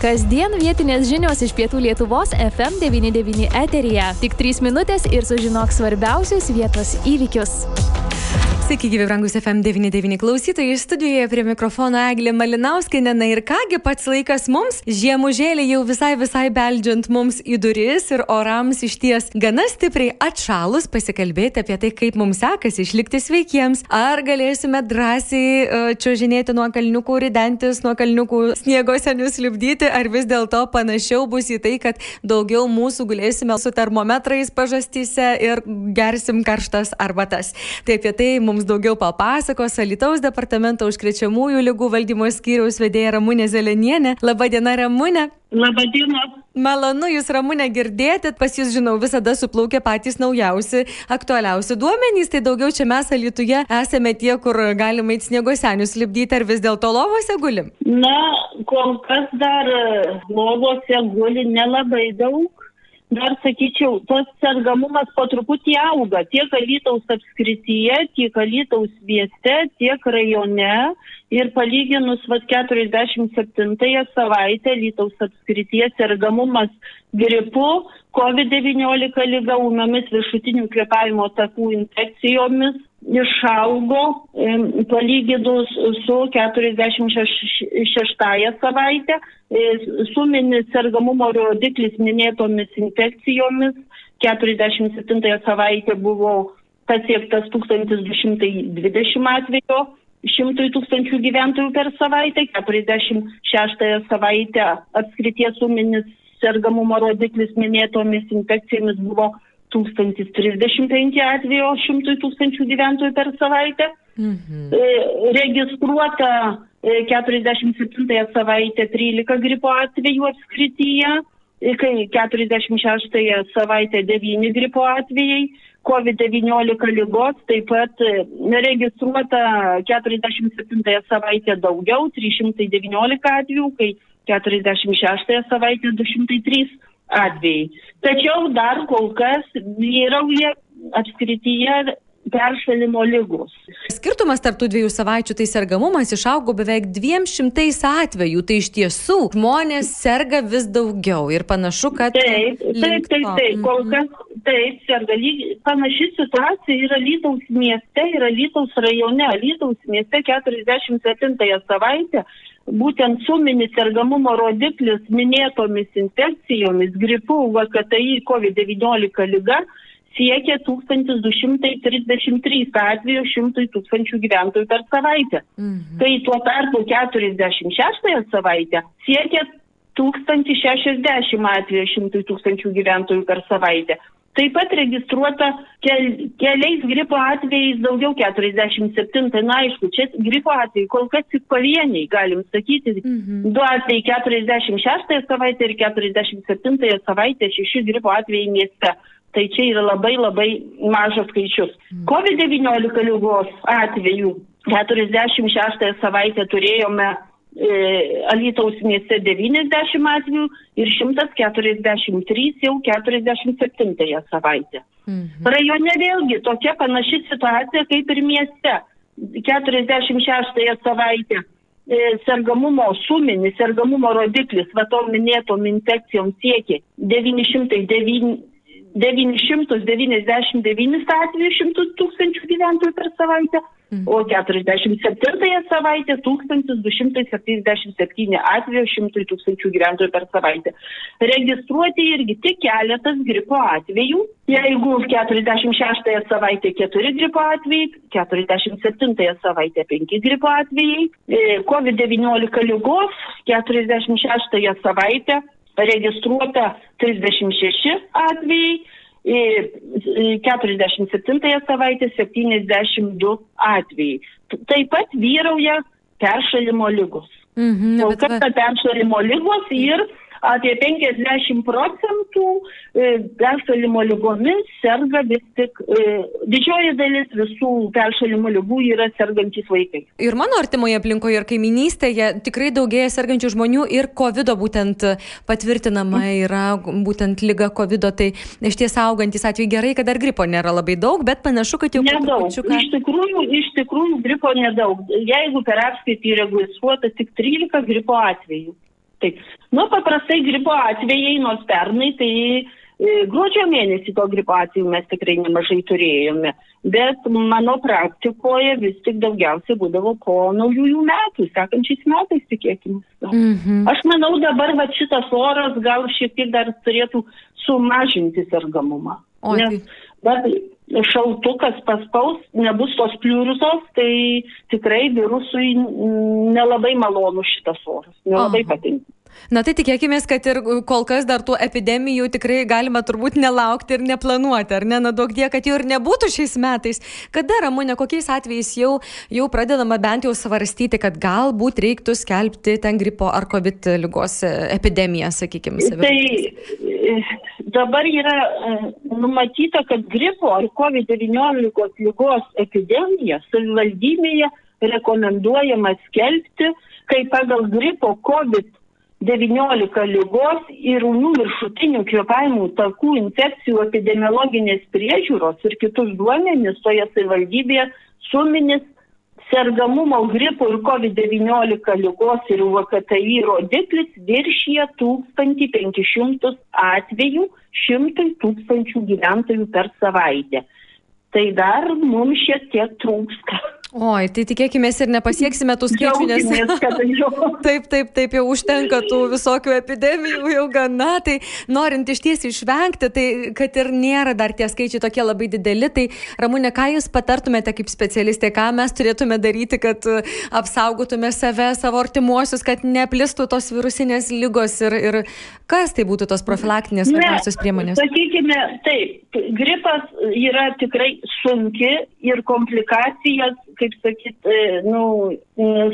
Kasdien vietinės žinios iš pietų Lietuvos FM99 eteryje. Tik 3 minutės ir sužinok svarbiausius vietos įvykius. Sveiki, gyvi brangus FM99 klausytojai, studijoje prie mikrofono Eglė Malinauskinė. Na ir kągi pats laikas mums, žiemužėlė jau visai visai beldžiant mums į duris ir orams iš ties gana stipriai atšalus pasikalbėti apie tai, kaip mums sekasi išlikti sveikiems. Ar galėsime drąsiai uh, čiuožinėti nuo kalniukų, ridentis nuo kalniukų sniegosenius lipdyti, ar vis dėlto panašiau bus į tai, kad daugiau mūsų gulėsime su termometrais pažastyse ir gersim karštas arbatas. Tai apie tai mums mums daugiau papasakos Alitaus departamento užkrečiamųjų lygų valdymo skyriaus vedėja Ramūnė Zelenienė. Labadiena, Ramūnė. Labadiena. Malonu Jūs, Ramūnė, girdėti. Pas Jūs, žinau, visada suplaukia patys naujausi, aktualiausi duomenys. Tai daugiau čia mes Alituje esame tie, kur galime į sniego senius lipdyti, ar vis dėlto lovose gulim? Na, kol kas dar lovose guli nelabai daug dar sakyčiau, tas sergamumas po truputį auga tiek Alytaus apskrityje, tiek Alytaus mieste, tiek rajone. Ir palyginus vat 47 savaitę Alytaus apskrityje sergamumas gripu, COVID-19 lyga, ūmiomis viršutinių kvepavimo takų infekcijomis išaugo palyginus su 46 savaitę. Suminis sergamumo rodiklis minėtomis infekcijomis 47 savaitę buvo pasiektas 1220 atvejo šimtui tūkstančių gyventojų per savaitę, 46 savaitę apskrities suminis sergamumo rodiklis minėtomis infekcijomis buvo 1035 atvejo šimtui tūkstančių gyventojų per savaitę. Mhm. Registruota 47 savaitę 13 gripo atvejų apskrityje, kai 46 savaitę 9 gripo atvejai, COVID-19 lygos taip pat registruota 47 savaitę daugiau, 319 atvejų, kai 46 savaitę 203 atvejai. Tačiau dar kol kas vyrauja apskrityje peršalimo lygos. Skirtumas tarp tų dviejų savaičių, tai sergamumas išaugo beveik 200 atvejų. Tai iš tiesų žmonės serga vis daugiau ir panašu, kad... Taip, taip, taip, taip. Kol mhm. kas taip, serga. Panaši situacija yra Lytaus mieste, yra Lytaus rajone. Lytaus mieste 47 savaitę būtent suminis sergamumo rodiklis minėtomis infekcijomis, gripu, VKTI, COVID-19 lyga siekia 1233 atveju 100 tūkstančių gyventojų per savaitę. Mhm. Kai tuo tarpu 46 savaitę siekia 1060 atveju 100 tūkstančių gyventojų per savaitę. Taip pat registruota kel, keliais gripo atvejais daugiau 47. Na aišku, čia gripo atvejai kol kas tik pavieniai, galim sakyti. Mhm. Du atvejai 46 savaitę ir 47 savaitę šeši gripo atvejai mieste. Tai čia yra labai labai mažas skaičius. Mhm. COVID-19 lygos atvejų 46 savaitę turėjome E, Alytaus mieste 90 atvejų ir 143 jau 47 savaitę. Mhm. Rajone vėlgi tokia panaši situacija kaip ir mieste. 46 savaitę e, sergamumo suminis, sergamumo rodiklis, va tom minėtom infekcijom siekia 909, 999 atvejų 100 tūkstančių gyventojų per savaitę, mhm. o 47 savaitę 1277 atvejų 100 tūkstančių gyventojų per savaitę. Registruoti irgi tik keletas gripo atvejų. Jeigu 46 savaitę 4 gripo atvejai, 47 savaitę 5 gripo atvejai, e, COVID-19 lygos 46 savaitę registruota 36 atvejai, 47 savaitę 72 atvejai. Taip pat vyrauja peršalimo lygos. Mhm, Kol kas peršalimo lygos ir apie 50 procentų e, peršalimo lygomis serga vis tik, e, didžioji dalis visų peršalimo lygų yra sergantis vaikai. Ir mano artimoje aplinkoje ir kaiminystėje tikrai daugėja sergančių žmonių ir COVID būtent patvirtinama yra būtent lyga COVID, tai iš ties augantis atvejai gerai, kad dar gripo nėra labai daug, bet panašu, kad jau nedaug. Iš tikrųjų, iš tikrųjų gripo nedaug. Jeigu per apskaitį registruota tik 13 gripo atvejų. Taip. Nu, paprastai gripo atvejai, nors pernai, tai e, gruodžio mėnesį to gripo atveju mes tikrai nemažai turėjome. Bet mano praktikoje vis tik daugiausiai būdavo po naujųjų metų, sekančiais metais tikėkime. Mm -hmm. Aš manau, dabar va, šitas oras gal šiek tiek dar turėtų sumažinti sergamumą. O, Nes, bet šaltukas paspaus, nebus tos pliurzos, tai tikrai virusui nelabai malonu šitas oras, nelabai patinka. Na tai tikėkime, kad ir kol kas dar tų epidemijų tikrai galima turbūt nelaukti ir neplanuoti, ar ne? Na daug die, kad jų ir nebūtų šiais metais. Kada, Ramūnė, kokiais atvejais jau, jau pradedama bent jau svarstyti, kad galbūt reiktų skelbti ten gripo ar COVID lygos epidemiją, sakykime, savivaldybės? Tai e, dabar yra e, numatyta, kad gripo ar COVID-19 lygos epidemiją savivaldybėje rekomenduojama skelbti, kai pagal gripo COVID 19 lygos ir ūmių viršutinių kvėpavimų takų infekcijų epidemiologinės priežiūros ir kitus duomenis toje savivaldybėje suminis sergamumo gripo ir COVID-19 lygos ir VKTI rodiklis viršyje 1500 atvejų 100 tūkstančių gyventojų per savaitę. Tai dar mums šiek tiek trūksta. Oi, tai tikėkime ir nepasieksime tų skaičių, nes... taip, taip, taip, jau užtenka tų visokių epidemijų, jau gana, tai norint iš ties išvengti, tai kad ir nėra dar tie skaičiai tokie labai dideli, tai Ramūnė, ką Jūs patartumėte kaip specialistė, ką mes turėtume daryti, kad uh, apsaugotume save, savo artimuosius, kad neplistų tos virusinės lygos ir, ir kas tai būtų tos profilaktinės svarbiausios priemonės? Sakykime, taip, gripas yra tikrai sunki ir komplikacijas kaip sakyt, e, nu,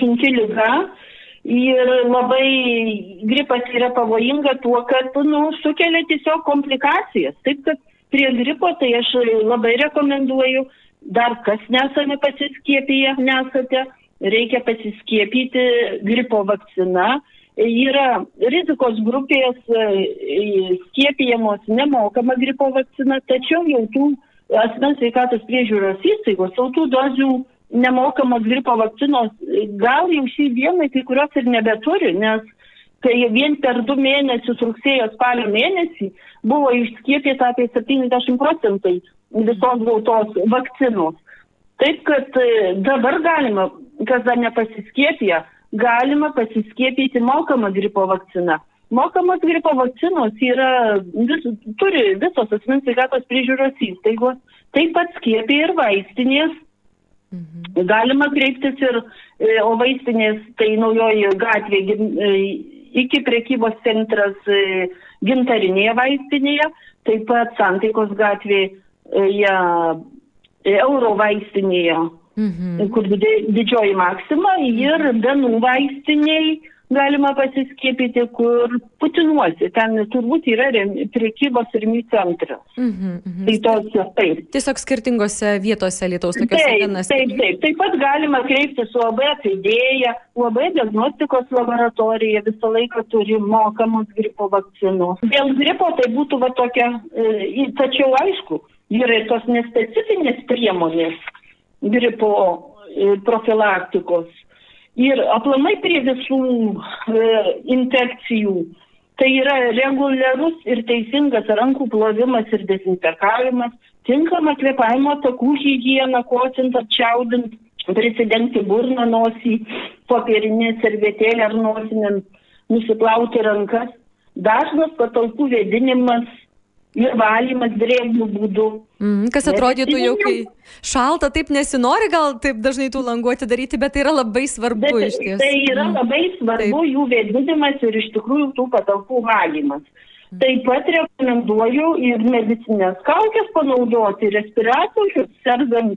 sunki lyga. Ir labai gripas yra pavojinga tuo, kad nu, sukelia tiesiog komplikacijas. Taip kad prie gripo tai aš labai rekomenduoju, dar kas nesame pasiskiepiję, nesate, reikia pasiskiepyti gripo vakcina. Yra rizikos grupės e, skiepijamos nemokama gripo vakcina, tačiau jau tų asmens sveikatos priežiūros įstaigos, jau tų dozių nemokamos gripo vakcinos gal jau šį dieną kai kurios ir nebeturi, nes tai vien per du mėnesius rugsėjo spalio mėnesį buvo išskiepyta apie 70 procentai visos gautos vakcinos. Taip kad e, dabar galima, kas dar nepasiskiepė, galima pasiskiepyti mokamą gripo vakciną. Mokamos gripo vakcinos yra, vis, turi visos asmens sveikatos priežiūros įstaigos, taip pat skiepia ir vaistinės Mhm. Galima kreiptis ir, e, o vaistinės, tai naujoji gatvė e, iki prekybos centras e, gintarinėje vaistinėje, taip pat Santaikos gatvėje euro vaistinėje, mhm. kur didžioji maksima ir Benų vaistiniai galima pasiskiepyti, kur Putinuosi. Ten turbūt yra priekybos rimų centras. Mm -hmm. Tai tos, taip. Tiesiog skirtingose vietose Lietuvos tokios dienos. Taip, taip, taip. Taip pat galima kreiptis UAB atidėję, UAB diagnostikos laboratorija visą laiką turi mokamus gripo vakcinus. Dėl gripo tai būtų va tokia, e, tačiau aišku, yra ir tos nespecifinės priemonės gripo e, profilaktikos ir aplamai prie visų e, infekcijų. Tai yra reguliarus ir teisingas rankų plovimas ir dezinfekavimas, tinkama kvepavimo takų hygiena, kosint, apčiaudint, prisidengti burną nosį, popierinė servetėlė ar nosinėm, nusiplauti rankas, dažnas patalpų vėdinimas, ir valymas drėgnų būdų. Mm, kas atrodytų jau, kai šalta, taip nesinori gal taip dažnai tų langų atidaryti, bet tai yra labai svarbu bet, iš tiesų. Tai yra mm. labai svarbu taip. jų vėdinimas ir iš tikrųjų tų patalpų valymas. Mm. Taip pat rekomenduoju ir medicinės kaukės panaudoti, respiratorius, sergant,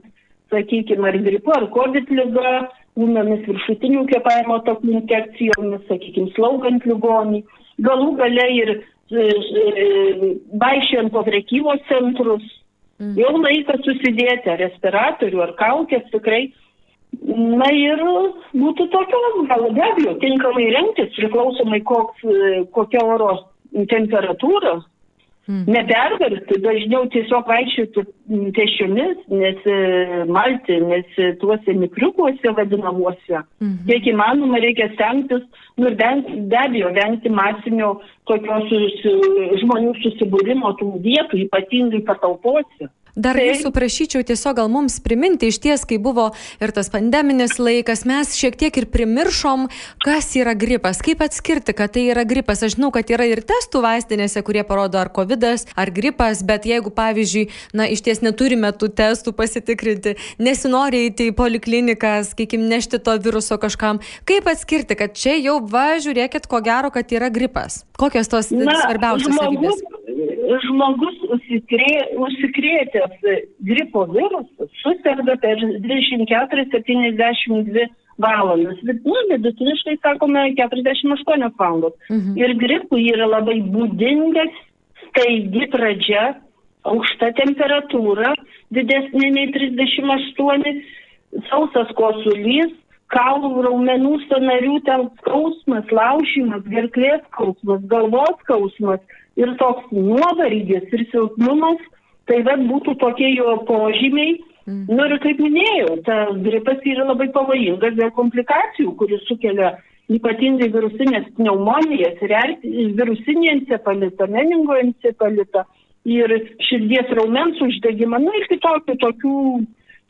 sakykime, ar gripu, ar COVID lyga, ūmėmis viršutinių kvepavimo takų infekcijomis, sakykime, slaugant ligonį. Galų gale ir vaikščiojant po prekybos centrus, mm. jau laikas susidėti ar respiratorių, ar kaukės tikrai. Na ir būtų tokios, gal be abejo, tinkamai rengtis, priklausomai koks, kokia oro temperatūra. Mm. Neperverti, dažniau tiesiog vaikščioti pešiomis, nes e, malti, nes e, tuose mikriukuose vadinamuose, mm kiek įmanoma reikia stengtis, nu ir vengti, be abejo, vengti masinio tokios žmonių susibūrimo tų vietų, ypatingai patalpose. Dar tai. jūsų prašyčiau tiesiog gal mums priminti, iš ties, kai buvo ir tas pandeminis laikas, mes šiek tiek ir primiršom, kas yra gripas, kaip atskirti, kad tai yra gripas. Aš žinau, kad yra ir testų vaistinėse, kurie parodo ar COVID, ar gripas, bet jeigu, pavyzdžiui, na, iš ties neturime tų testų pasitikrinti, nesinori įti į polikliniką, sakykim, nešti to viruso kažkam, kaip atskirti, kad čia jau va, žiūrėkit, ko gero, kad yra gripas. Kokios tos na, svarbiausios savybės? Žmogus užsikrė, užsikrėtęs gripo virusu susirga per 24-72 valandas. Nu, vidutiniškai sakome 48 valandos. Mhm. Ir gripui yra labai būdingas staigi pradžia, aukšta temperatūra, didesnė nei 38, sausas kosulys, kaulų raumenų sanarių ten skausmas, laušimas, gerklės skausmas, galvos skausmas ir toks nuovargis ir silpnumas, tai vad būtų tokie jo požymiai. Mm. Nu ir kaip minėjau, ta gripas yra labai pavojingas dėl komplikacijų, kuris sukelia ypatingai virusinės pneumonijas, virusinį encefalitą, meningo encefalitą ir širdies raumens uždegimą, nu ir kitokių tokių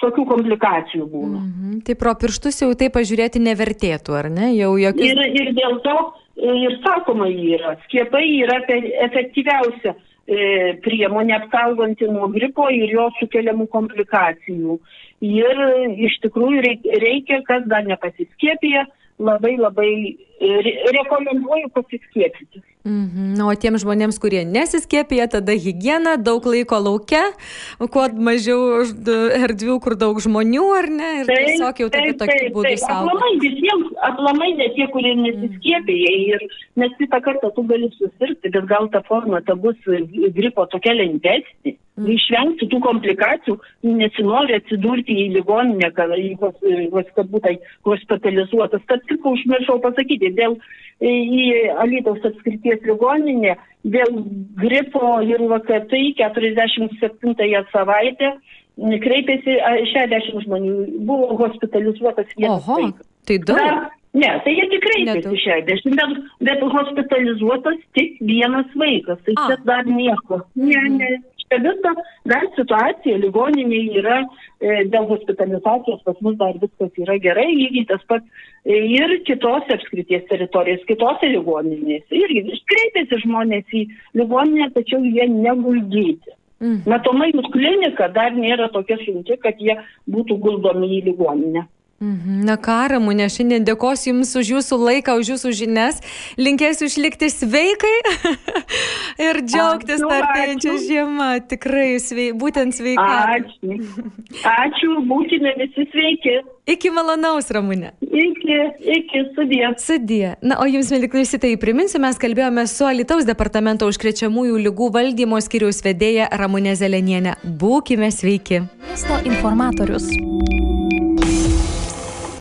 tokių komplikacijų būna. -hmm. Tai pro pirštus jau tai pažiūrėti nevertėtų, ar ne? Jau jokius... ir, ir dėl to ir sakoma yra, skiepai yra efektyviausia e, priemonė apsauganti nuo gripo ir jo sukeliamų komplikacijų. Ir iš tikrųjų reikia, kas dar nepasiskiepija, labai labai re rekomenduoju pasiskiepyti. Mhm. O tiems žmonėms, kurie nesiskiepija, tada hygiena, daug laiko laukia, kuo mažiau erdvių, kur daug žmonių, ar ne? Ir taip, tiesiog jau tada tokiu būdu saugoti. Aplamai visiems, aplamai ne tie, kurie nesiskiepija. Ir nes kitą kartą tu gali susirgti, bet gal ta forma ta bus gripo tokia lengvesnė. Mm. Išvengti tų komplikacijų, nesinori atsidurti į ligoninę, kad, kad būtų hospitalizuotas. Tad tik užmiršau pasakyti, dėl į Alytaus apskrities ligoninę dėl gripo ir VKT 47 savaitę kreipėsi 60 žmonių, buvo hospitalizuotas vienas Oho, vaikas. Tai daug. Na, ne, tai jie tik kreipėsi 60, bet, bet hospitalizuotas tik vienas vaikas, tai A. čia dar nieko. Ne, ne, visa, dar situacija ligoninėje yra e, dėl hospitalizacijos pas mus dar viskas yra gerai, lygiai tas pats e, ir kitose apskrities teritorijos, kitose ligoninėse. Irgi kreipiasi žmonės į ligoninę, tačiau jie neguldyti. Mm. Matomai, mūsų klinika dar nėra tokia sunki, kad jie būtų guldomi į ligoninę. Mhm. Na ką, Ramūnė, šiandien dėkosiu Jums už Jūsų laiką, už Jūsų žinias. Linkėsiu išlikti sveikai ir džiaugtis artėjančią žiemą. Tikrai, svei, būtent sveika. Ačiū. Ačiū, būkime visi sveiki. Iki malonaus, Ramūnė. Iki, iki, sudie. Sudie. Na, o jums, mėly klausytojai, priminsiu, mes kalbėjome su Alitaus departamento užkrečiamųjų lygų valdymo skiriaus vedėja Ramūnė Zelenienė. Būkime sveiki. Miesto informatorius.